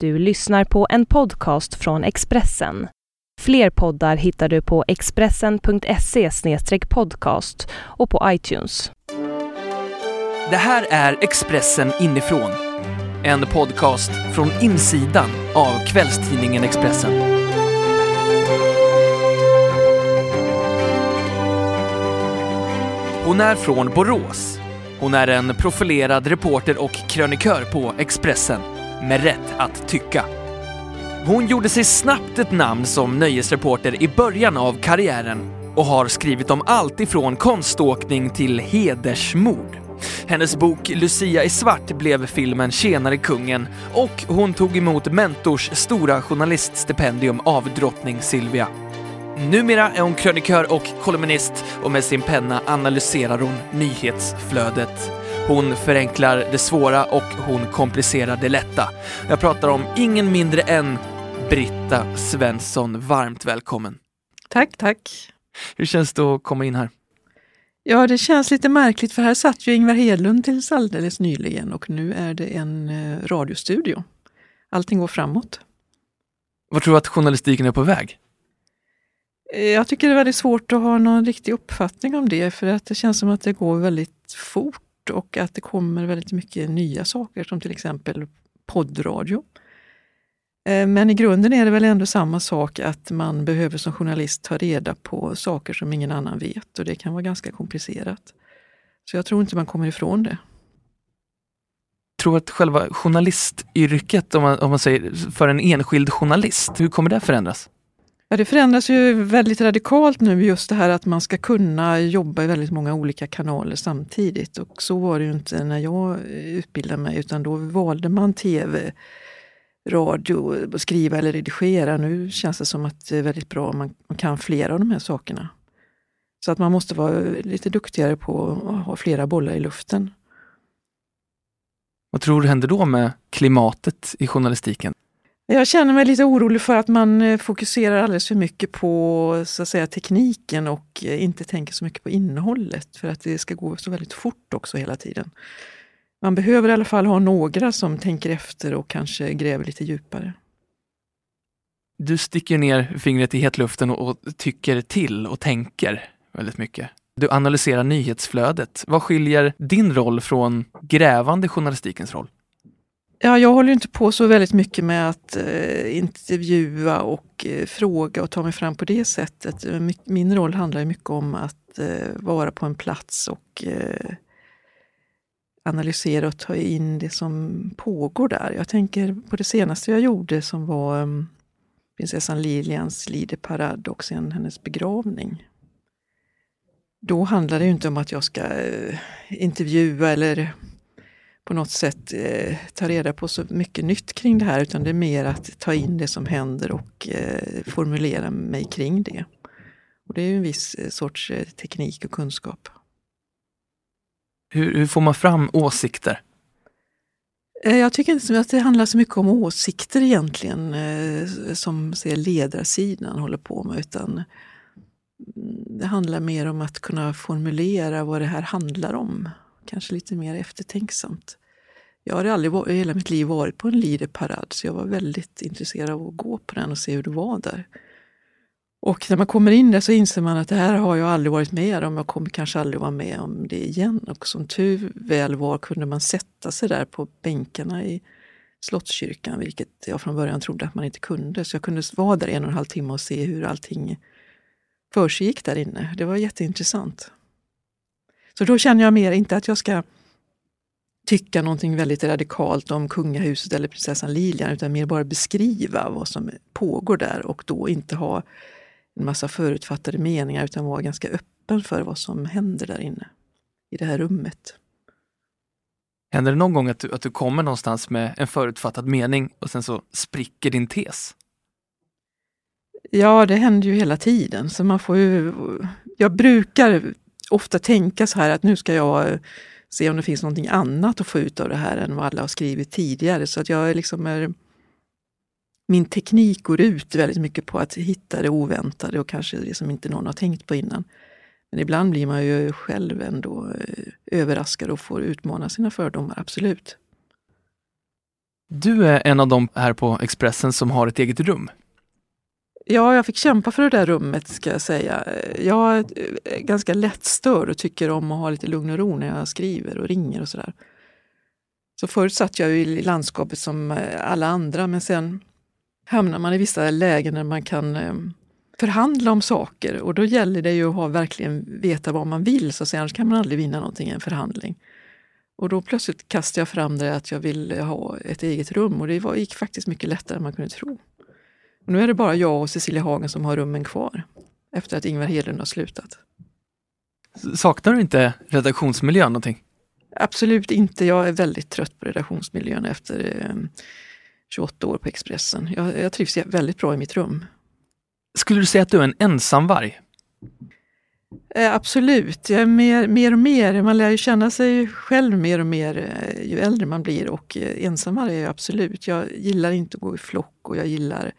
Du lyssnar på en podcast från Expressen. Fler poddar hittar du på expressen.se podcast och på iTunes. Det här är Expressen inifrån. En podcast från insidan av kvällstidningen Expressen. Hon är från Borås. Hon är en profilerad reporter och krönikör på Expressen med rätt att tycka. Hon gjorde sig snabbt ett namn som nöjesreporter i början av karriären och har skrivit om allt ifrån konståkning till hedersmord. Hennes bok Lucia i svart blev filmen Tjenare kungen och hon tog emot Mentors stora journaliststipendium av drottning Silvia. Numera är hon krönikör och kolumnist och med sin penna analyserar hon nyhetsflödet. Hon förenklar det svåra och hon komplicerar det lätta. Jag pratar om ingen mindre än Britta Svensson. Varmt välkommen! Tack, tack! Hur känns det att komma in här? Ja, det känns lite märkligt för här satt ju Ingvar Hedlund tills alldeles nyligen och nu är det en eh, radiostudio. Allting går framåt. Vad tror du att journalistiken är på väg? Eh, jag tycker det är väldigt svårt att ha någon riktig uppfattning om det för att det känns som att det går väldigt fort och att det kommer väldigt mycket nya saker som till exempel poddradio. Eh, men i grunden är det väl ändå samma sak att man behöver som journalist ta reda på saker som ingen annan vet och det kan vara ganska komplicerat. Så jag tror inte man kommer ifrån det. Jag tror att själva journalistyrket, om man, om man säger för en enskild journalist, hur kommer det förändras? Ja, det förändras ju väldigt radikalt nu just det här att man ska kunna jobba i väldigt många olika kanaler samtidigt. Och så var det ju inte när jag eh, utbildade mig utan då valde man tv, radio, eh, skriva eller redigera. Nu känns det som att det är väldigt bra om man, man kan flera av de här sakerna. Så att man måste vara eh, lite duktigare på att ha flera bollar i luften. Vad tror du händer då med klimatet i journalistiken? Jag känner mig lite orolig för att man eh, fokuserar alldeles för mycket på så att säga, tekniken och eh, inte tänker så mycket på innehållet för att det ska gå så väldigt fort också hela tiden. Man behöver i alla fall ha några som tänker efter och kanske gräver lite djupare. Du sticker ner fingret i hetluften och tycker till och tänker väldigt mycket. Du analyserar nyhetsflödet. Vad skiljer din roll från grävande journalistikens roll? Ja, jag håller inte på så väldigt mycket med att eh, intervjua och eh, fråga och ta mig fram på det sättet. Eh, min roll handlar mycket om att eh, vara på en plats och eh, analysera och ta in det som pågår där. Jag tänker på det senaste jag gjorde som var um, prinsessan Lilians lideparad och sen hennes begravning. Då handlar det inte om att jag ska eh, intervjua eller på något sätt eh, ta reda på så mycket nytt kring det här utan det är mer att ta in det som händer och eh, formulera mig kring det. Och Det är ju en viss eh, sorts eh, teknik och kunskap. Hur, hur får man fram åsikter? Eh, jag tycker inte att det handlar så mycket om åsikter egentligen, eh, som ser ledarsidan håller på med, utan mm, det handlar mer om att kunna formulera vad det här handlar om kanske lite mer eftertänksamt. Jag har aldrig i hela mitt liv varit på en Leaderparad så jag var väldigt intresserad av att gå på den och se hur det var där. Och när man kommer in där så inser man att det här har jag aldrig varit med om. Jag kommer kanske aldrig vara med om det igen. Och som tur väl var kunde man sätta sig där på bänkarna i Slottskyrkan, vilket jag från början trodde att man inte kunde. Så jag kunde vara där en och en halv timme och se hur allting försiggick där inne. Det var jätteintressant. Så då känner jag mer, inte att jag ska tycka någonting väldigt radikalt om kungahuset eller prinsessan Lilian, utan mer bara beskriva vad som pågår där och då inte ha en massa förutfattade meningar utan vara ganska öppen för vad som händer där inne, i det här rummet. Händer det någon gång att du, att du kommer någonstans med en förutfattad mening och sen så spricker din tes? Ja, det händer ju hela tiden. Så man får ju, jag brukar ofta tänka så här att nu ska jag eh, se om det finns någonting annat att få ut av det här än vad alla har skrivit tidigare. Så att jag liksom är, min teknik går ut väldigt mycket på att hitta det oväntade och kanske det som inte någon har tänkt på innan. Men ibland blir man ju själv ändå eh, överraskad och får utmana sina fördomar, absolut. Du är en av de här på Expressen som har ett eget rum. Ja, jag fick kämpa för det där rummet ska jag säga. Jag är eh, ganska lättstörd och tycker om att ha lite lugn och ro när jag skriver och ringer och sådär. Så förut satt jag i landskapet som eh, alla andra men sen hamnar man i vissa lägen där man kan eh, förhandla om saker och då gäller det ju att ha, verkligen veta vad man vill, så att säga, annars kan man aldrig vinna någonting i en förhandling. Och då plötsligt kastade jag fram det att jag ville ha ett eget rum och det var, gick faktiskt mycket lättare än man kunde tro. Och nu är det bara jag och Cecilia Hagen som har rummen kvar efter att Ingvar Hedlund har slutat. Saknar du inte redaktionsmiljön någonting? Absolut inte. Jag är väldigt trött på redaktionsmiljön efter eh, 28 år på Expressen. Jag, jag trivs väldigt bra i mitt rum. Skulle du säga att du är en ensamvarg? Eh, absolut, jag är mer, mer och mer. Man lär ju känna sig själv mer och mer eh, ju äldre man blir och eh, ensamvarg är jag absolut. Jag gillar inte att gå i flock och jag gillar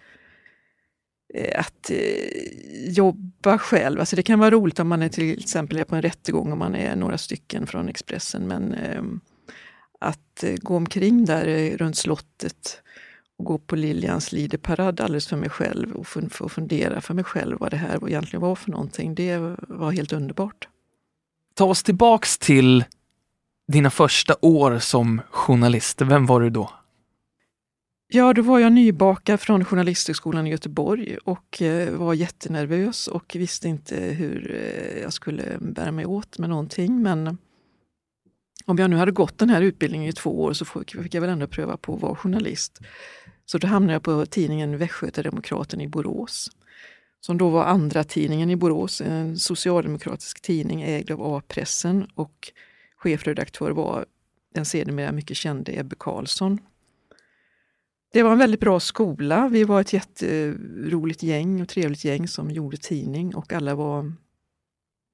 Eh, att eh, jobba själv. Alltså det kan vara roligt om man är till exempel är på en rättegång och man är några stycken från Expressen men ehm, att eh, gå omkring där eh, runt slottet och gå på Liljans Lideparad alldeles för mig själv och få fundera för mig själv vad det här egentligen var för någonting. Det var helt underbart. Ta oss tillbaks till dina första år som journalist. Vem var du då? Ja, då var jag nybakad från Journalisthögskolan i Göteborg och eh, var jättenervös och visste inte hur eh, jag skulle bära mig åt med någonting. Men om jag nu hade gått den här utbildningen i två år så fick jag väl ändå pröva på att vara journalist. Så då hamnade jag på tidningen Västgöta-Demokraten i Borås. Som då var andra tidningen i Borås, en socialdemokratisk tidning ägd av A-pressen och chefredaktör var den sedermera mycket kände Ebbe Karlsson. Det var en väldigt bra skola. Vi var ett jätteroligt gäng och trevligt gäng som gjorde tidning och alla var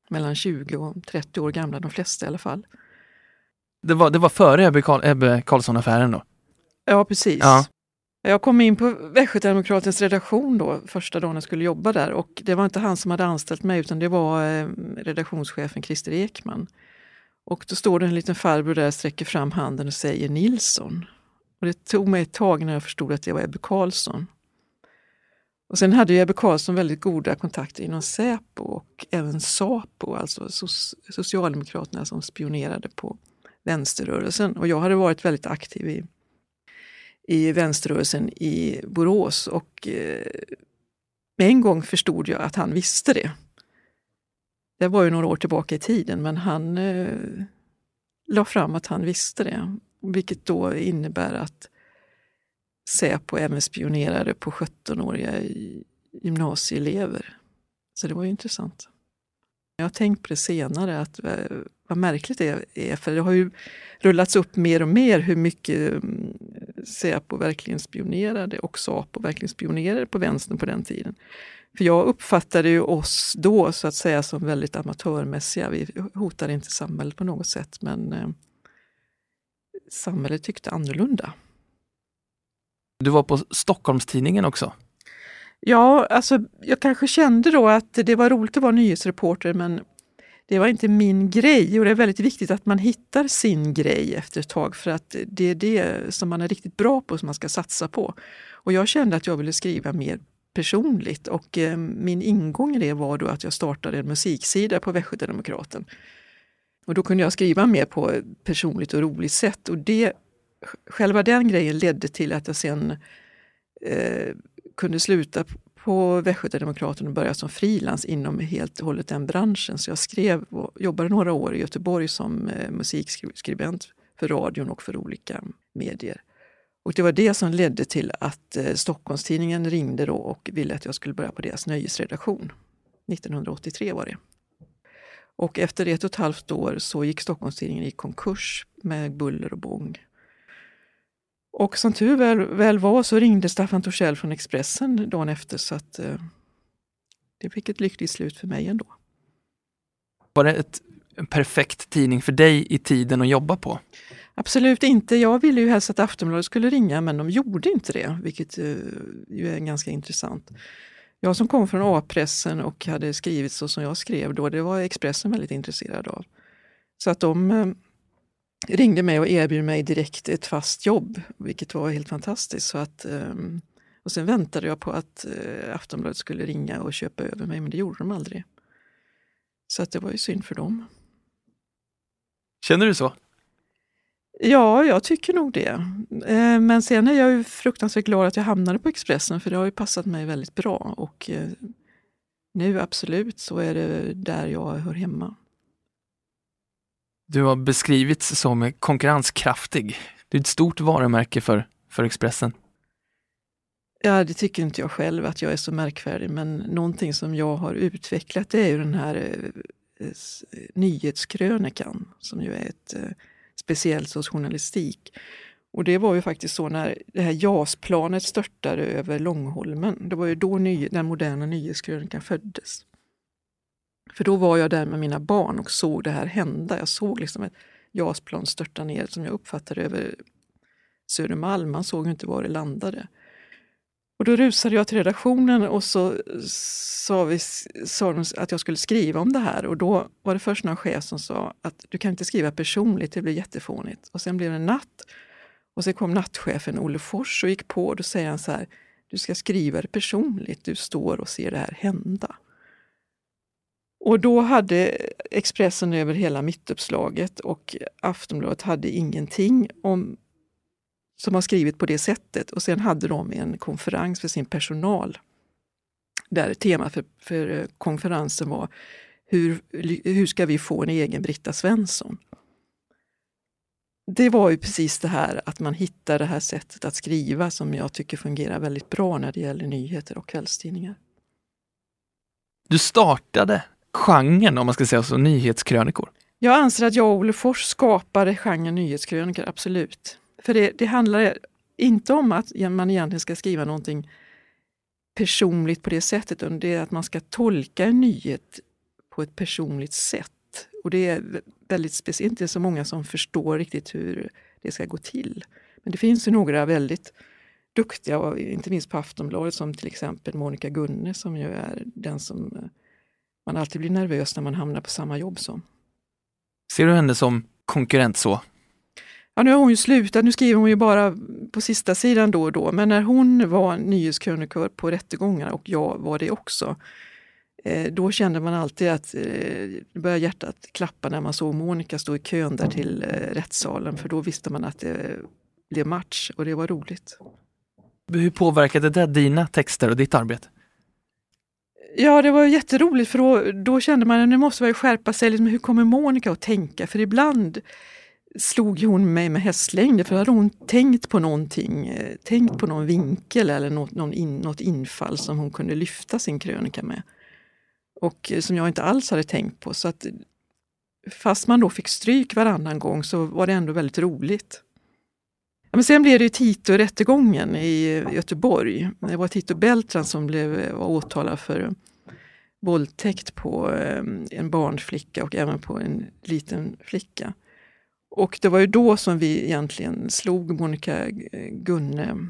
mellan 20 och 30 år gamla, de flesta i alla fall. Det var, det var före Ebbe, Karlsson-affären då? Ja, precis. Ja. Jag kom in på Västgötademokratens redaktion då, första dagen jag skulle jobba där och det var inte han som hade anställt mig utan det var eh, redaktionschefen Christer Ekman. Och då står det en liten farbror där, sträcker fram handen och säger Nilsson. Och det tog mig ett tag när jag förstod att det var Ebbe Karlsson. Och sen hade ju Ebbe Karlsson väldigt goda kontakter inom Säpo och även Sapo, alltså Socialdemokraterna som spionerade på vänsterrörelsen. Och jag hade varit väldigt aktiv i i vänsterrörelsen i Borås och eh, med en gång förstod jag att han visste det. Det var ju några år tillbaka i tiden men han eh, la fram att han visste det. Vilket då innebär att Säpo även spionerade på 17-åriga gymnasieelever. Så det var ju intressant. Jag har tänkt på det senare, att eh, vad märkligt det är, för det har ju rullats upp mer och mer hur mycket mm, Säpo verkligen spionerade och Sapo verkligen spionerade på vänstern på den tiden. För jag uppfattade ju oss då så att säga som väldigt amatörmässiga. Vi hotade inte samhället på något sätt men eh, samhället tyckte annorlunda. Du var på Stockholmstidningen också? Ja, alltså jag kanske kände då att det var roligt att vara nyhetsreporter men det var inte min grej och det är väldigt viktigt att man hittar sin grej efter ett tag för att det är det som man är riktigt bra på som man ska satsa på. Och jag kände att jag ville skriva mer personligt och eh, min ingång i det var då att jag startade en musiksida på Västgötademokraten. Och då kunde jag skriva mer på ett personligt och roligt sätt och det, själva den grejen ledde till att jag sen eh, kunde sluta på Västgötademokraten och börja som frilans inom helt och hållet den branschen. Så jag skrev och jobbade några år i Göteborg som eh, musikskribent för radion och för olika medier. Och det var det som ledde till att eh, Stockholmstidningen ringde då och ville att jag skulle börja på deras nöjesredaktion. 1983 var det. Och efter ett och ett halvt år så gick Stockholmstidningen i konkurs med buller och bång. Och som tur väl, väl var så ringde Staffan Torssell från Expressen dagen efter så att eh, det fick ett lyckligt slut för mig ändå. Var det ett, en perfekt tidning för dig i tiden att jobba på? Absolut inte. Jag ville ju helst att Aftonbladet skulle ringa men de gjorde inte det, vilket eh, ju är ganska intressant. Jag som kom från A-pressen och hade skrivit så som jag skrev då, det var Expressen väldigt intresserad av. Så att de eh, ringde mig och erbjöd mig direkt ett fast jobb, vilket var helt fantastiskt. Så att, ehm, och sen väntade jag på att eh, Aftonbladet skulle ringa och köpa över mig, men det gjorde de aldrig. Så att det var ju synd för dem. Känner du så? Ja, jag tycker nog det. Eh, men sen är jag ju fruktansvärt glad att jag hamnade på Expressen för det har ju passat mig väldigt bra. Och eh, nu absolut så är det där jag hör hemma. Du har beskrivits som konkurrenskraftig. Det är ett stort varumärke för, för Expressen. Ja, det tycker inte jag själv att jag är så märkvärdig, men någonting som jag har utvecklat det är ju den här eh, nyhetskrönikan som ju är ett speciellt hos journalistik. Och det var ju faktiskt så när det här JAS-planet störtade över Långholmen. Det var ju då ny, den moderna nyhetskrönikan föddes. För då var jag där med mina barn och såg det här hända. Jag såg liksom ett JAS-plan störta ner som jag uppfattade över Södermalm. Man såg inte var det landade. Och då rusade jag till redaktionen och så sa, vi, sa de att jag skulle skriva om det här. Och då var det först någon chef som sa att du kan inte skriva personligt, det blir jättefånigt. Och sen blev det natt. Och sen kom nattchefen Olle Fors och gick på och då säger han så här, du ska skriva det personligt, du står och ser det här hända. Och då hade Expressen över hela mittuppslaget och Aftonbladet hade ingenting om som har skrivit på det sättet. Och sen hade de en konferens för sin personal. Där temat för, för eh, konferensen var hur, hur ska vi få en egen Britta Svensson? Det var ju precis det här att man hittar det här sättet att skriva som jag tycker fungerar väldigt bra när det gäller nyheter och kvällstidningar. Du startade genren, om man ska säga så, nyhetskrönikor. Jag anser att jag och Olle Fors skapade genren nyhetskrönikor, absolut. För det, det handlar inte om att man egentligen ska skriva någonting personligt på det sättet, utan det är att man ska tolka en nyhet på ett personligt sätt. Och det är väldigt speciellt, inte så många som förstår riktigt hur det ska gå till. Men det finns ju några väldigt duktiga, inte minst på Aftonbladet, som till exempel Monica Gunne som ju är den som eh, man alltid blir nervös när man hamnar på samma jobb som. Ser du henne som konkurrent så? Ja, nu har hon ju slutat, nu skriver hon ju bara på sista sidan då och då, men när hon var nyhetskrönikör på rättegångarna och jag var det också, eh, då kände man alltid att eh, började hjärtat klappa när man såg Monica stå i kön där till eh, rättssalen, för då visste man att det blev match och det var roligt. Hur påverkade det dina texter och ditt arbete? Ja, det var jätteroligt för då, då kände man att nu måste man skärpa sig. Liksom, hur kommer Monica att tänka? För ibland slog hon mig med hästlängder för då hade hon tänkt på någonting, eh, tänkt på någon vinkel eller något, någon in, något infall som hon kunde lyfta sin krönika med. Och eh, som jag inte alls hade tänkt på. Så att fast man då fick stryk varannan gång så var det ändå väldigt roligt. Ja, men sen blev det Tito-rättegången i eh, Göteborg. Det var Tito Beltran som blev, var åtalad för våldtäkt på en barnflicka och även på en liten flicka. Och det var ju då som vi egentligen slog Monica eh, Gunne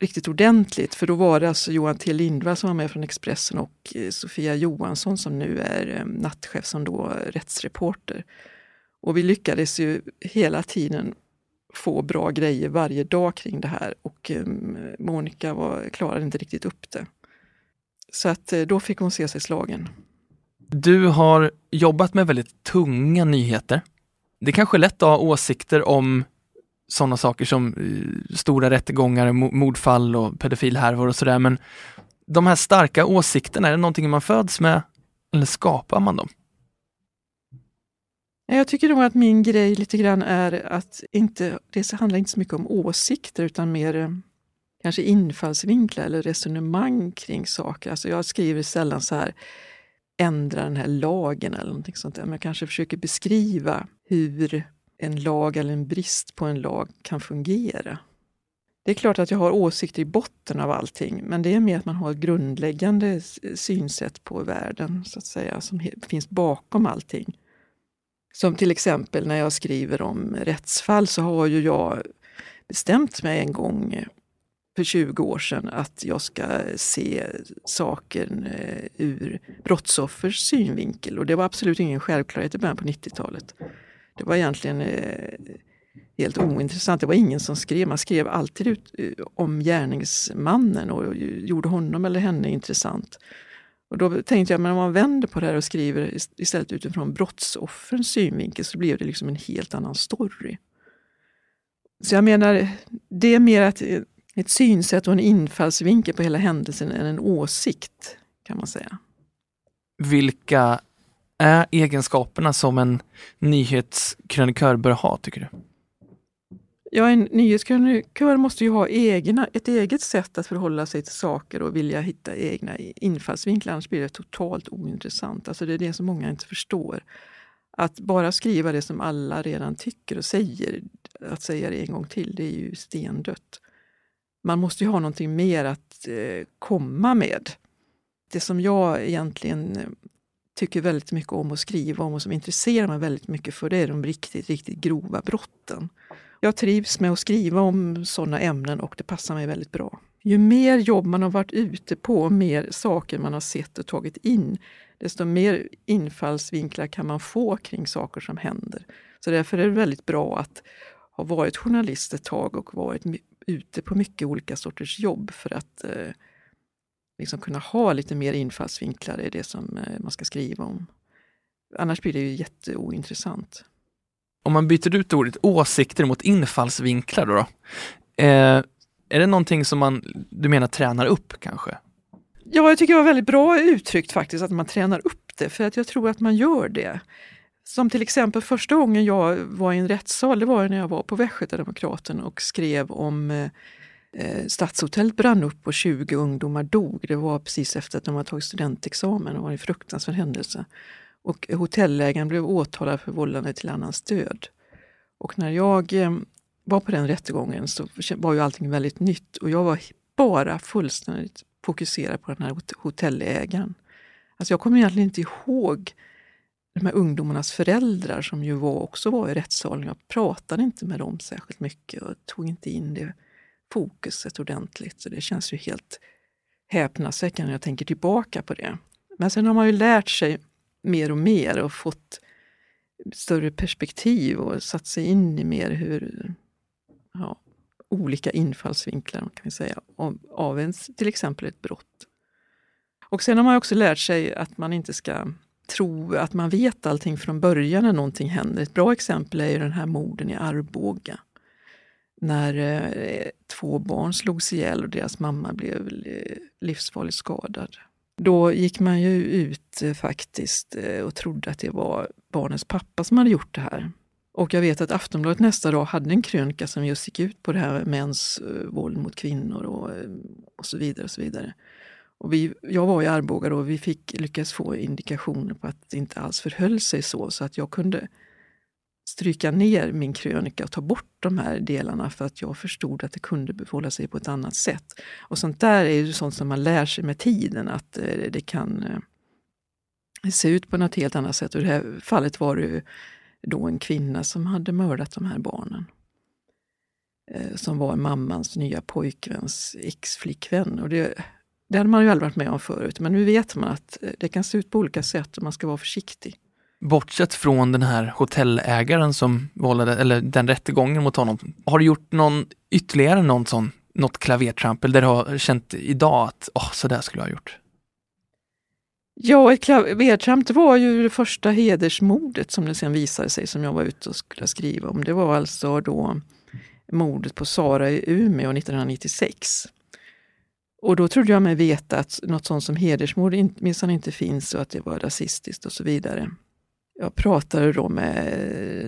riktigt ordentligt. För då var det alltså Johan T Lindvall som var med från Expressen och eh, Sofia Johansson som nu är eh, nattchef som då rättsreporter. Och vi lyckades ju hela tiden få bra grejer varje dag kring det här och ehm, Monica var, klarade inte riktigt upp det. Så att då fick hon se sig slagen. Du har jobbat med väldigt tunga nyheter det är kanske är lätt att ha åsikter om sådana saker som eh, stora rättegångar, mordfall och pedofilhärvor och sådär, men de här starka åsikterna, är det någonting man föds med eller skapar man dem? Jag tycker nog att min grej lite grann är att inte, det handlar inte så mycket om åsikter utan mer eh, kanske infallsvinklar eller resonemang kring saker. Alltså jag skriver sällan så här, ändra den här lagen eller någonting sånt där. Men jag kanske försöker beskriva hur en lag eller en brist på en lag kan fungera. Det är klart att jag har åsikter i botten av allting, men det är mer att man har ett grundläggande synsätt på världen, så att säga, som finns bakom allting. Som till exempel när jag skriver om rättsfall så har ju jag bestämt mig en gång för 20 år sedan att jag ska se saken eh, ur brottsoffers synvinkel. Och det var absolut ingen självklarhet i början på 90-talet. Det var egentligen eh, helt ointressant. Det var ingen som skrev. Man skrev alltid ut eh, om gärningsmannen och gjorde honom eller henne intressant. Och då tänkte jag, men om man vänder på det här och skriver istället utifrån brottsoffrens synvinkel så blir det liksom en helt annan story. Så jag menar, det är mer att ett synsätt och en infallsvinkel på hela händelsen än en åsikt, kan man säga. Vilka är egenskaperna som en nyhetskrönikör bör ha, tycker du? Ja, en nyhetskrönikör måste ju ha egna, ett eget sätt att förhålla sig till saker och vilja hitta egna infallsvinklar, annars blir det totalt ointressant. Alltså det är det som många inte förstår. Att bara skriva det som alla redan tycker och säger, att säga det en gång till, det är ju stendött. Man måste ju ha någonting mer att eh, komma med. Det som jag egentligen eh, tycker väldigt mycket om att skriva om och som intresserar mig väldigt mycket för, det är de riktigt, riktigt grova brotten. Jag trivs med att skriva om sådana ämnen och det passar mig väldigt bra. Ju mer jobb man har varit ute på, mer saker man har sett och tagit in, desto mer infallsvinklar kan man få kring saker som händer. Så därför är det väldigt bra att ha varit journalist ett tag och varit ute på mycket olika sorters jobb för att eh, liksom kunna ha lite mer infallsvinklar i det som eh, man ska skriva om. Annars blir det ju jätteointressant. Om man byter ut ordet åsikter mot infallsvinklar då? då eh, är det någonting som man, du menar tränar upp kanske? Ja, jag tycker det var väldigt bra uttryckt faktiskt att man tränar upp det, för att jag tror att man gör det. Som till exempel första gången jag var i en rättssal, det var när jag var på Västgötademokraten och skrev om eh, eh Stadshotellet brann upp och 20 ungdomar dog. Det var precis efter att de hade tagit studentexamen och var en fruktansvärd händelse. Och hotellägaren blev åtalad för vållande till annans död. Och när jag eh, var på den rättegången så var ju allting väldigt nytt och jag var bara fullständigt fokuserad på den här hotellägaren. Alltså jag kommer egentligen inte ihåg de här ungdomarnas föräldrar som ju var, också var i rättssalen. Jag pratade inte med dem särskilt mycket och tog inte in det fokuset ordentligt. Så det känns ju helt häpnadsväckande när jag tänker tillbaka på det. Men sen har man ju lärt sig mer och mer och fått större perspektiv och satt sig in i mer hur ja, olika infallsvinklar kan vi säga, av, av en, till exempel ett brott. Och sen har man också lärt sig att man inte ska tro att man vet allting från början när någonting händer. Ett bra exempel är ju den här morden i Arboga. När eh, två barn slogs ihjäl och deras mamma blev eh, livsfarligt skadad. Då gick man ju ut eh, faktiskt eh, och trodde att det var barnens pappa som hade gjort det här. Och jag vet att Aftonbladet nästa dag hade en krönika som just gick ut på det här med mäns eh, våld mot kvinnor och, eh, och så vidare. och så vidare. Och vi, jag var i Arboga då och vi fick lyckas få indikationer på att det inte alls förhöll sig så, så att jag kunde stryka ner min krönika och ta bort de här delarna för att jag förstod att det kunde förhålla sig på ett annat sätt. Och sånt där är ju sånt som man lär sig med tiden, att eh, det kan eh, se ut på något helt annat sätt. Och I det här fallet var det då en kvinna som hade mördat de här barnen. Eh, som var mammans nya pojkväns ex-flickvän. Och det, det hade man ju aldrig varit med om förut, men nu vet man att det kan se ut på olika sätt och man ska vara försiktig. Bortsett från den här hotellägaren som vållade, eller den rättegången mot honom, har du gjort någon ytterligare någon sån, något klavertrampel där du har känt idag att åh, så där skulle jag ha gjort? Ja, ett klavertramp var ju det första hedersmordet som det sen visade sig, som jag var ute och skulle skriva om. Det var alltså då mordet på Sara i Umeå 1996. Och då trodde jag mig veta att något sånt som hedersmord minsann inte finns och att det var rasistiskt och så vidare. Jag pratade då med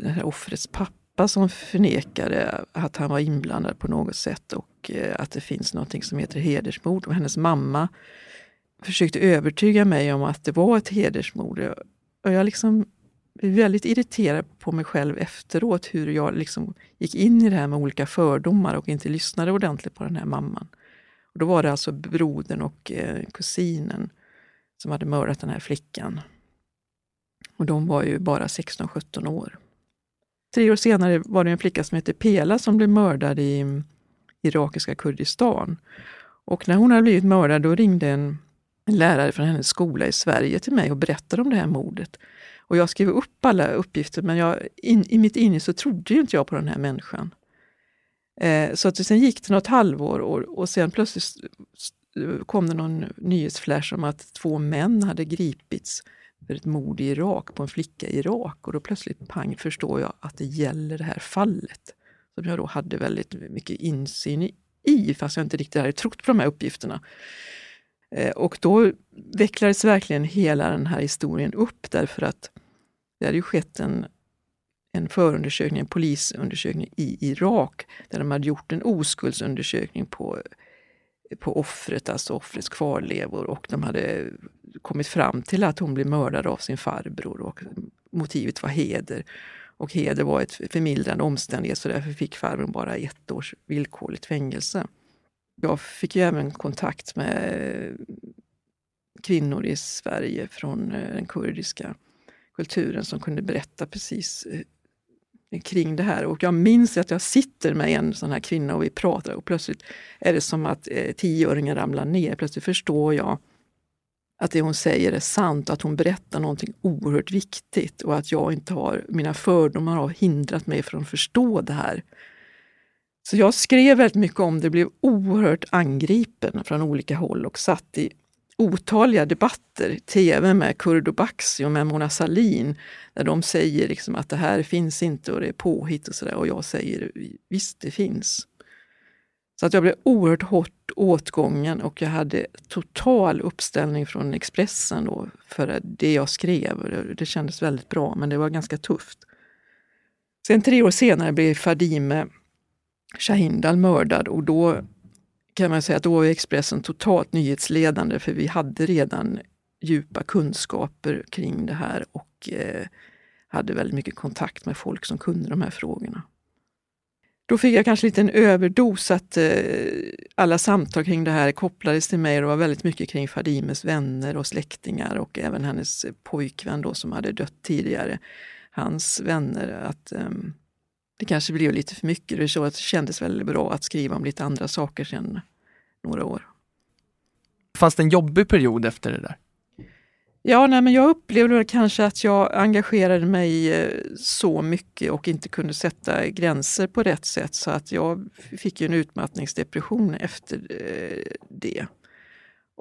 den här offrets pappa som förnekade att han var inblandad på något sätt och eh, att det finns något som heter hedersmord. Och hennes mamma försökte övertyga mig om att det var ett hedersmord. Och jag liksom blev väldigt irriterad på mig själv efteråt hur jag liksom gick in i det här med olika fördomar och inte lyssnade ordentligt på den här mamman. Och då var det alltså brodern och eh, kusinen som hade mördat den här flickan. Och de var ju bara 16-17 år. Tre år senare var det en flicka som hette Pela som blev mördad i mm, irakiska Kurdistan. Och när hon hade blivit mördad då ringde en lärare från hennes skola i Sverige till mig och berättade om det här mordet. Och jag skrev upp alla uppgifter men jag, in, i mitt inne så trodde ju inte jag på den här människan. Eh, så att sen gick det något halvår och, och sen plötsligt kom det någon nyhetsflash om att två män hade gripits för ett mord i Irak på en flicka i Irak. Och då plötsligt pang förstår jag att det gäller det här fallet. Som jag då hade väldigt mycket insyn i, fast jag inte riktigt hade trott på de här uppgifterna. Eh, och då vecklades verkligen hela den här historien upp därför att det hade ju skett en, en förundersökning, en polisundersökning i Irak där de hade gjort en oskuldsundersökning på, på offret, alltså offrets kvarlevor och de hade kommit fram till att hon blev mördad av sin farbror och motivet var heder. Och heder var ett förmildrande omständighet så därför fick farbrorn bara ett års villkorligt fängelse. Jag fick ju även kontakt med kvinnor i Sverige från eh, den kurdiska kulturen som kunde berätta precis kring det här. Och jag minns att jag sitter med en sån här kvinna och vi pratar och plötsligt är det som att eh, tioöringen ramlar ner. Plötsligt förstår jag att det hon säger är sant och att hon berättar någonting oerhört viktigt och att jag inte har, mina fördomar har hindrat mig från att förstå det här. Så jag skrev väldigt mycket om det, blev oerhört angripen från olika håll och satt i otaliga debatter, tv med Kurdo Baxi och med Mona Salin, där de säger liksom att det här finns inte och det är påhitt och sådär. Och jag säger visst, det finns. Så att jag blev oerhört hårt åtgången och jag hade total uppställning från Expressen då för det jag skrev. Det kändes väldigt bra, men det var ganska tufft. Sen tre år senare blev Fadime Shahindal mördad och då kan man säga att då var Expressen totalt nyhetsledande för vi hade redan djupa kunskaper kring det här och eh, hade väldigt mycket kontakt med folk som kunde de här frågorna. Då fick jag kanske lite en överdos att eh, alla samtal kring det här kopplades till mig och det var väldigt mycket kring Fadimes vänner och släktingar och även hennes pojkvän då som hade dött tidigare. Hans vänner. att eh, det kanske blev lite för mycket. Det, så att det kändes väldigt bra att skriva om lite andra saker sen några år. Fanns det en jobbig period efter det där? Ja, nej, men jag upplevde kanske att jag engagerade mig eh, så mycket och inte kunde sätta gränser på rätt sätt så att jag fick en utmattningsdepression efter eh, det.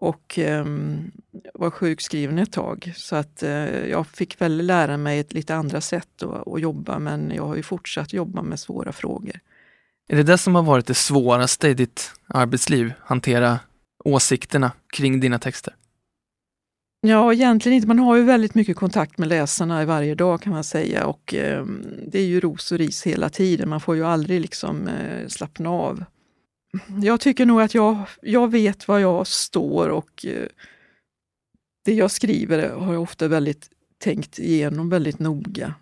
Och um, var sjukskriven ett tag. Så att uh, jag fick väl lära mig ett lite andra sätt att, att jobba men jag har ju fortsatt jobba med svåra frågor. Är det det som har varit det svåraste i ditt arbetsliv? Hantera åsikterna kring dina texter? Ja, egentligen inte. Man har ju väldigt mycket kontakt med läsarna varje dag kan man säga och eh, det är ju ros och ris hela tiden. Man får ju aldrig liksom eh, slappna av. Jag tycker nog att jag, jag vet var jag står och eh, det jag skriver har jag ofta väldigt tänkt igenom väldigt noga.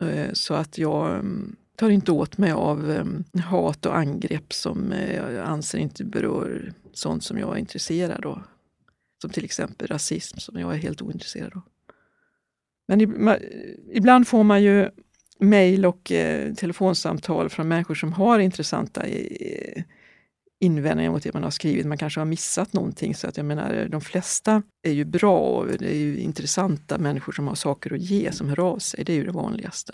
Eh, så att jag mm, tar inte åt mig av eh, hat och angrepp som eh, jag anser inte berör sånt som jag är intresserad av. Som till exempel rasism som jag är helt ointresserad av. Men ibland får man ju mejl och eh, telefonsamtal från människor som har intressanta eh, invändningar mot det man har skrivit. Man kanske har missat någonting. Så att jag menar, de flesta är ju bra och det är ju intressanta människor som har saker att ge som hör av sig. Det är ju det vanligaste.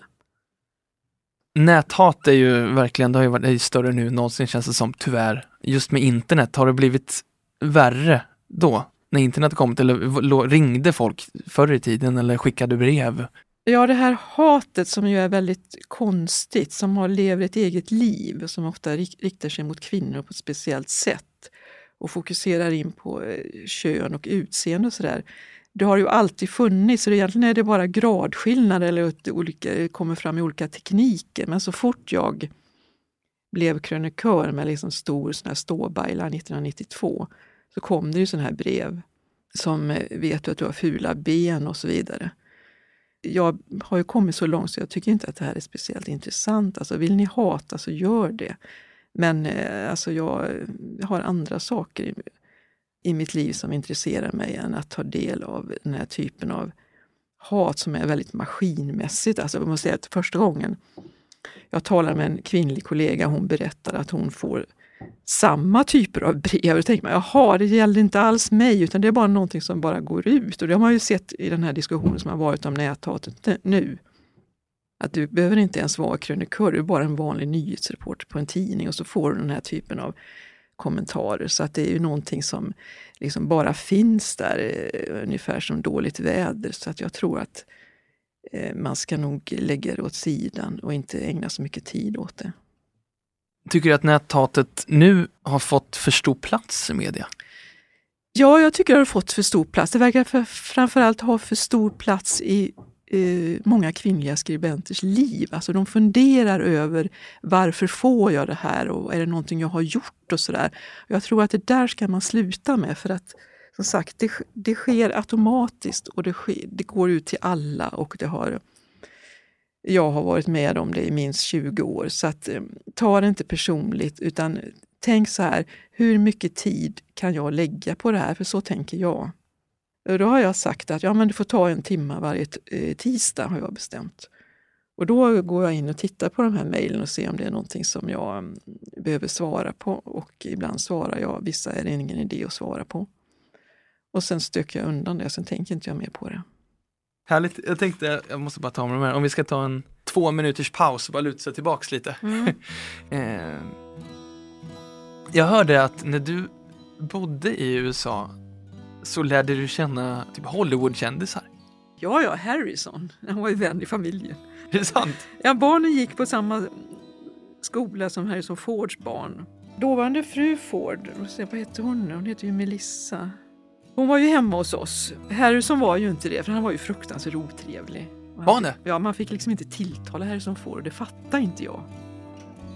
Näthat är ju verkligen, det har ju varit större nu än någonsin känns det som, tyvärr. Just med internet, har det blivit värre då? när internet kom, eller ringde folk förr i tiden eller skickade brev? Ja, det här hatet som ju är väldigt konstigt, som har lever ett eget liv, och som ofta riktar sig mot kvinnor på ett speciellt sätt och fokuserar in på eh, kön och utseende och sådär. Det har ju alltid funnits, så egentligen är det bara gradskillnader eller olika, kommer fram i olika tekniker. Men så fort jag blev krönikör med liksom stor sån här ståbajla 1992 så kom det ju sådana här brev som eh, vet du att du har fula ben och så vidare. Jag har ju kommit så långt så jag tycker inte att det här är speciellt intressant. Alltså, vill ni hata så gör det. Men eh, alltså, jag har andra saker i, i mitt liv som intresserar mig än att ta del av den här typen av hat som är väldigt maskinmässigt. Alltså, jag måste säga att första gången jag talade med en kvinnlig kollega, hon berättade att hon får samma typer av brev. Då tänker man, jaha, det gäller inte alls mig, utan det är bara någonting som bara går ut. Och det har man ju sett i den här diskussionen som har varit om näthatet nu. Att du behöver inte ens vara krönikör, du är bara en vanlig nyhetsreporter på en tidning och så får du den här typen av kommentarer. Så att det är ju någonting som liksom bara finns där, eh, ungefär som dåligt väder. Så att jag tror att eh, man ska nog lägga det åt sidan och inte ägna så mycket tid åt det. Tycker du att näthatet nu har fått för stor plats i media? Ja, jag tycker det har fått för stor plats. Det verkar för, framförallt ha för stor plats i eh, många kvinnliga skribenters liv. Alltså de funderar över varför får jag det här och är det någonting jag har gjort och sådär. Jag tror att det där ska man sluta med för att som sagt, det, det sker automatiskt och det, sker, det går ut till alla och det har jag har varit med om det i minst 20 år. Så att, eh, ta det inte personligt utan tänk så här, hur mycket tid kan jag lägga på det här? För så tänker jag. Då har jag sagt att ja, men du får ta en timme varje eh, tisdag, har jag bestämt. Och då går jag in och tittar på de här mejlen och ser om det är någonting som jag mm, behöver svara på. Och ibland svarar jag, vissa är det ingen idé att svara på. Och sen stöker jag undan det, sen tänker inte jag mer på det. Härligt. Jag tänkte, jag måste bara ta med de här, om vi ska ta en två minuters paus och bara luta sig tillbaks lite. Mm. eh, jag hörde att när du bodde i USA så lärde du känna typ Hollywoodkändisar. Ja, ja, Harrison. Han var ju vän i familjen. Är det sant? Ja, barnen gick på samma skola som Harrison Fords barn. Dåvarande fru Ford, vad hette hon nu? Hon heter ju Melissa. Hon var ju hemma hos oss. Harrison var ju inte det, för han var ju fruktansvärt otrevlig. Var han det? Ja, man fick liksom inte tilltala Harrison Ford, det fattade inte jag.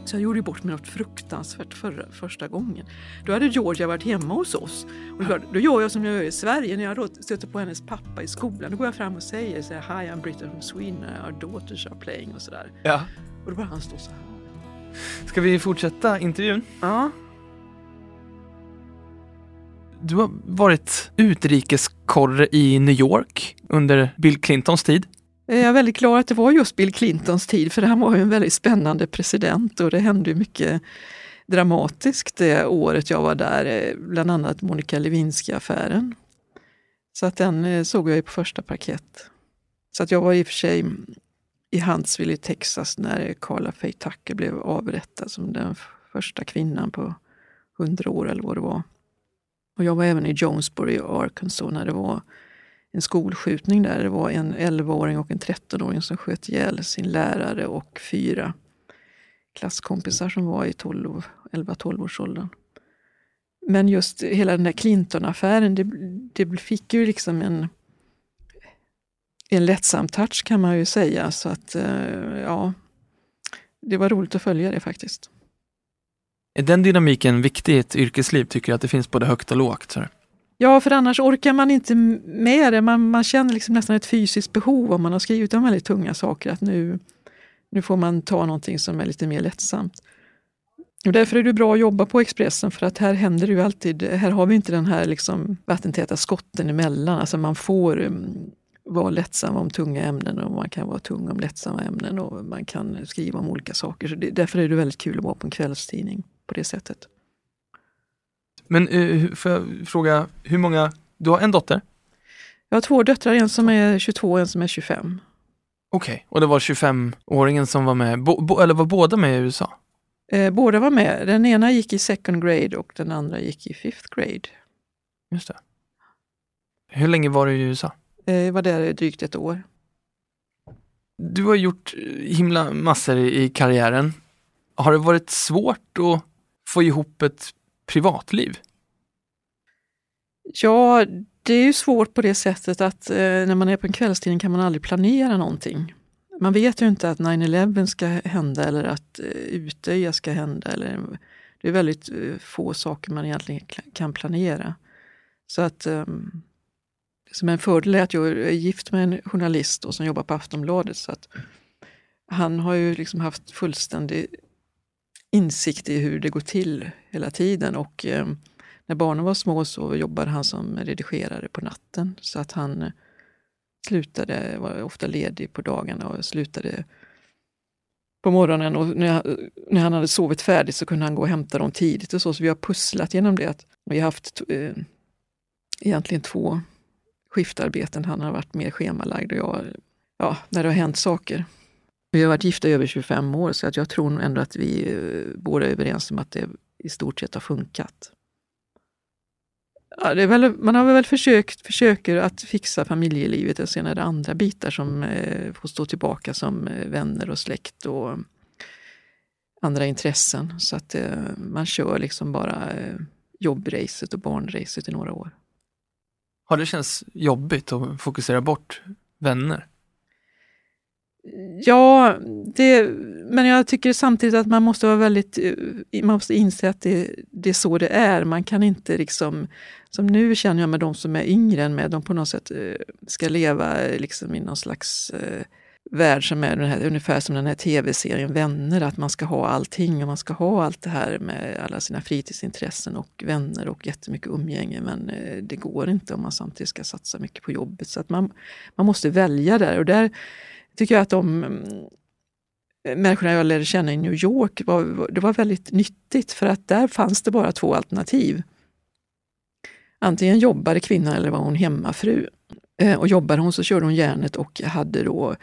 Så jag gjorde bort mig något fruktansvärt förra, första gången. Då hade Georgia varit hemma hos oss. Och då, då gör jag som jag gör i Sverige. När jag då stöter på hennes pappa i skolan, då går jag fram och säger så här, Hi, I'm Britta from Sweden, our daughters are playing och sådär. Ja. Och då bara han stå så här. Ska vi fortsätta intervjun? Ja. Du har varit utrikeskorre i New York under Bill Clintons tid. Jag är väldigt glad att det var just Bill Clintons tid, för han var ju en väldigt spännande president och det hände mycket dramatiskt det året jag var där, eh, bland annat Monica Lewinsky-affären. Så att den eh, såg jag ju på första parkett. Så att jag var i och för sig i Huntsville i Texas när Carla Faye Tucker blev avrättad som den första kvinnan på hundra år eller vad det var. Och jag var även i Jonesboro i Arkansas när det var en skolskjutning där. Det var en 11-åring och en 13-åring som sköt ihjäl sin lärare och fyra klasskompisar som var i 11-12-årsåldern. Men just hela den där Clinton-affären, det, det fick ju liksom en, en lättsam touch kan man ju säga. Så att, eh, ja, det var roligt att följa det faktiskt. Är den dynamiken viktig i ett yrkesliv? Tycker du att det finns både högt och lågt? Så? Ja, för annars orkar man inte med det. Man, man känner liksom nästan ett fysiskt behov om man har skrivit om väldigt tunga saker. Att nu, nu får man ta någonting som är lite mer lättsamt. Och därför är det bra att jobba på Expressen för att här händer det ju alltid, här har vi inte den här liksom vattentäta skotten emellan. Alltså man får um, vara lättsam om tunga ämnen och man kan vara tung om lättsamma ämnen och man kan skriva om olika saker. Så det, därför är det väldigt kul att vara på en kvällstidning på det sättet. Men uh, får jag fråga, hur många, du har en dotter? Jag har två döttrar, en som är 22 och en som är 25. Okej, okay. och det var 25-åringen som var med, bo, bo, eller var båda med i USA? Eh, båda var med. Den ena gick i second grade och den andra gick i fifth grade. Just det. Hur länge var du i USA? Eh, jag var där drygt ett år. Du har gjort himla massor i karriären. Har det varit svårt att få ihop ett privatliv? Ja, det är ju svårt på det sättet att eh, när man är på en kvällstidning kan man aldrig planera någonting. Man vet ju inte att 9-11 ska hända eller att eh, Utöja ska hända. Eller, det är väldigt eh, få saker man egentligen kan planera. Så att eh, som en fördel är att jag är gift med en journalist och som jobbar på Aftonbladet. Så att han har ju liksom haft fullständig insikt i hur det går till hela tiden. Och eh, när barnen var små så jobbade han som redigerare på natten. Så att han eh, slutade, var ofta ledig på dagarna och slutade på morgonen och när, jag, när, han hade sovit färdigt så kunde han gå och hämta dem tidigt och så. Så vi har pusslat genom det. Vi har haft eh, egentligen två skiftarbeten. Han har varit mer schemalagd och jag, ja, när det har hänt saker. Vi har varit gifta i över 25 år så att jag tror ändå att vi eh, båda är överens om att det i stort sett har funkat. Ja, det är väl, man har väl försökt, försöker att fixa familjelivet och sen är det andra bitar som eh, får stå tillbaka som eh, vänner och släkt och andra intressen. Så att eh, man kör liksom bara eh, jobbracet och barnracet i några år. Har det känts jobbigt att fokusera bort vänner? Ja, det, men jag tycker samtidigt att man måste vara väldigt, eh, man måste inse att det, det är så det är. Man kan inte liksom, som nu känner jag med de som är yngre än mig, de på något sätt eh, ska leva eh, liksom i någon slags värld som är den här, ungefär som den här tv-serien Vänner, att man ska ha allting och man ska ha allt det här med alla sina fritidsintressen och vänner och jättemycket umgänge. Men det går inte om man samtidigt ska satsa mycket på jobbet. Så att man, man måste välja där. Och där tycker jag att de eh, människorna jag lärde känna i New York, var, det var väldigt nyttigt för att där fanns det bara två alternativ. Antingen jobbade kvinnan eller var hon hemmafru. Eh, och jobbade hon så körde hon järnet och hade då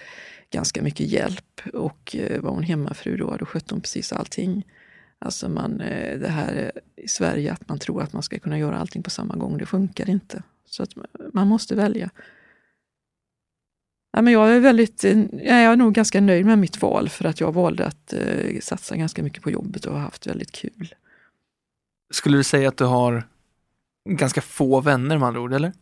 ganska mycket hjälp. Och eh, var hon hemmafru då, då skötte hon precis allting. Alltså man, det här i Sverige att man tror att man ska kunna göra allting på samma gång, det funkar inte. Så att man måste välja. Ja, men jag är väldigt, jag är nog ganska nöjd med mitt val för att jag valde att eh, satsa ganska mycket på jobbet och har haft väldigt kul. Skulle du säga att du har ganska få vänner med andra ord, eller?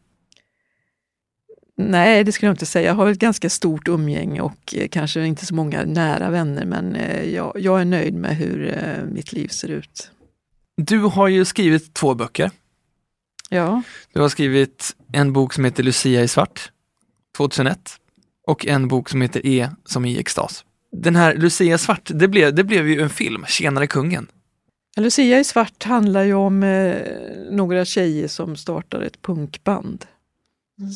Nej, det skulle jag inte säga. Jag har ett ganska stort umgänge och eh, kanske inte så många nära vänner, men eh, jag, jag, är nöjd med hur eh, mitt liv ser ut. Du har ju skrivit två böcker. Ja. Du har skrivit en bok som heter Lucia i svart, 2001 och en bok som heter E som i extas. Den här Lucia svart, det blev, det blev ju en film, Tjenare kungen. Lucia i svart handlar ju om eh, några tjejer som startar ett punkband.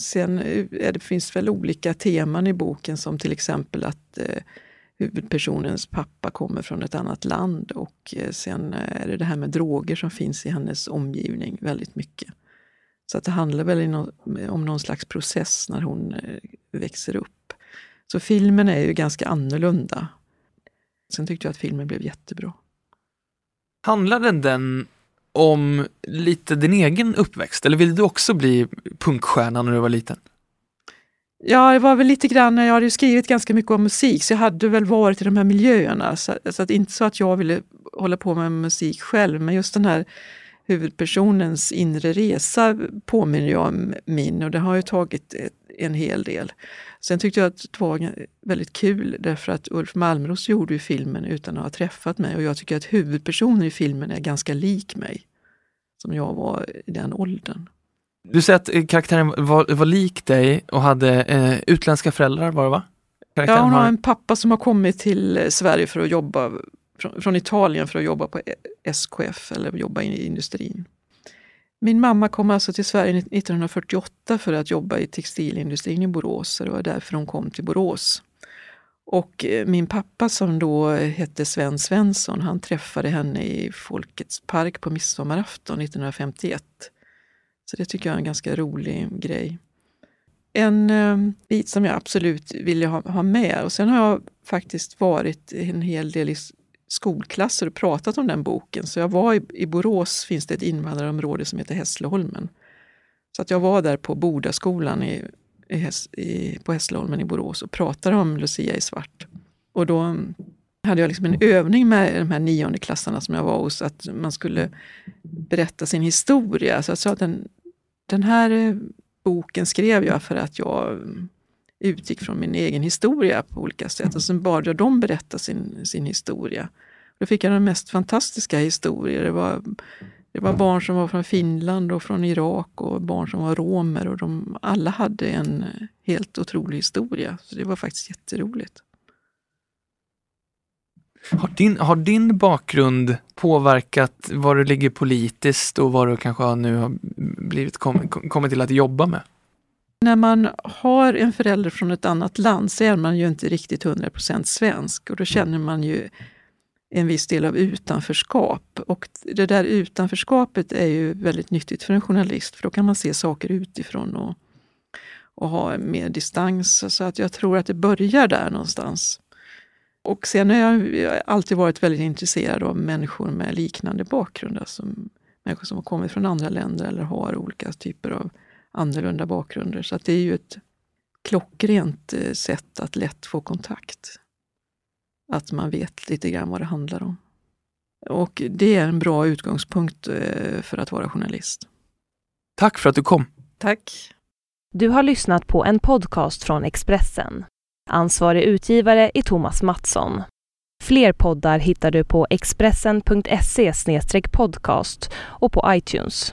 Sen eh, är det, finns väl olika teman i boken som till exempel att eh, huvudpersonens pappa kommer från ett annat land och eh, sen eh, är det det här med droger som finns i hennes omgivning väldigt mycket. Så att det handlar väl om någon slags process när hon eh, växer upp. Så filmen är ju ganska annorlunda. Sen tyckte jag att filmen blev jättebra. Handlade den om lite din egen uppväxt eller ville du också bli punkstjärna när du var liten? Ja, det var väl lite grann, jag hade ju skrivit ganska mycket om musik så jag hade väl varit i de här miljöerna. Så, så att inte så att jag ville hålla på med musik själv, men just den här huvudpersonens inre resa påminner jag om min och det har ju tagit en hel del. Sen tyckte jag att det var väldigt kul därför att Ulf Malmros gjorde ju filmen utan att ha träffat mig och jag tycker att huvudpersonen i filmen är ganska lik mig. Som jag var i den åldern. Du säger att eh, karaktären var, var lik dig och hade eh, utländska föräldrar var det va? Karaktären ja, hon har en pappa som har kommit till Sverige för att jobba från, från Italien för att jobba på SKF eller jobba i industrin. Min mamma kom alltså till Sverige 1948 för att jobba i textilindustrin i Borås. det var därför hon kom till Borås. Och eh, min pappa som då hette Sven Svensson, han träffade henne i Folkets park på midsommarafton 1951. Så det tycker jag är en ganska rolig grej. En eh, bit som jag absolut ville ha, ha med, och sen har jag faktiskt varit en hel del i skolklasser och pratat om den boken. Så jag var i, i Borås finns det ett invandrarområde som heter Hässleholmen. Så att jag var där på Bodaskolan i, i, i, på Hässleholmen i Borås och pratade om Lucia i svart. Och då hade jag liksom en övning med de här niondeklassarna som jag var hos, att man skulle berätta sin historia. Så jag sa att den, den här boken skrev jag för att jag utgick från min egen historia på olika sätt. Och sen bad jag dem berätta sin, sin historia. Då fick jag de mest fantastiska historier. Det var, det var barn som var från Finland och från Irak och barn som var romer. Och de alla hade en helt otrolig historia. Så det var faktiskt jätteroligt. Har din, har din bakgrund påverkat var du ligger politiskt och vad du kanske nu har blivit kom, kommit till att jobba med? När man har en förälder från ett annat land så är man ju inte riktigt 100% svensk och då känner man ju en viss del av utanförskap. Och det där utanförskapet är ju väldigt nyttigt för en journalist för då kan man se saker utifrån och, och ha mer distans. Så att jag tror att det börjar där någonstans. Och sen har jag alltid varit väldigt intresserad av människor med liknande bakgrund. Alltså människor som har kommit från andra länder eller har olika typer av annorlunda bakgrunder. Så att det är ju ett klockrent eh, sätt att lätt få kontakt. Att man vet lite grann vad det handlar om. Och det är en bra utgångspunkt eh, för att vara journalist. Tack för att du kom. Tack. Du har lyssnat på en podcast från Expressen. Ansvarig utgivare är Thomas Mattsson. Fler poddar hittar du på expressen.se podcast och på iTunes.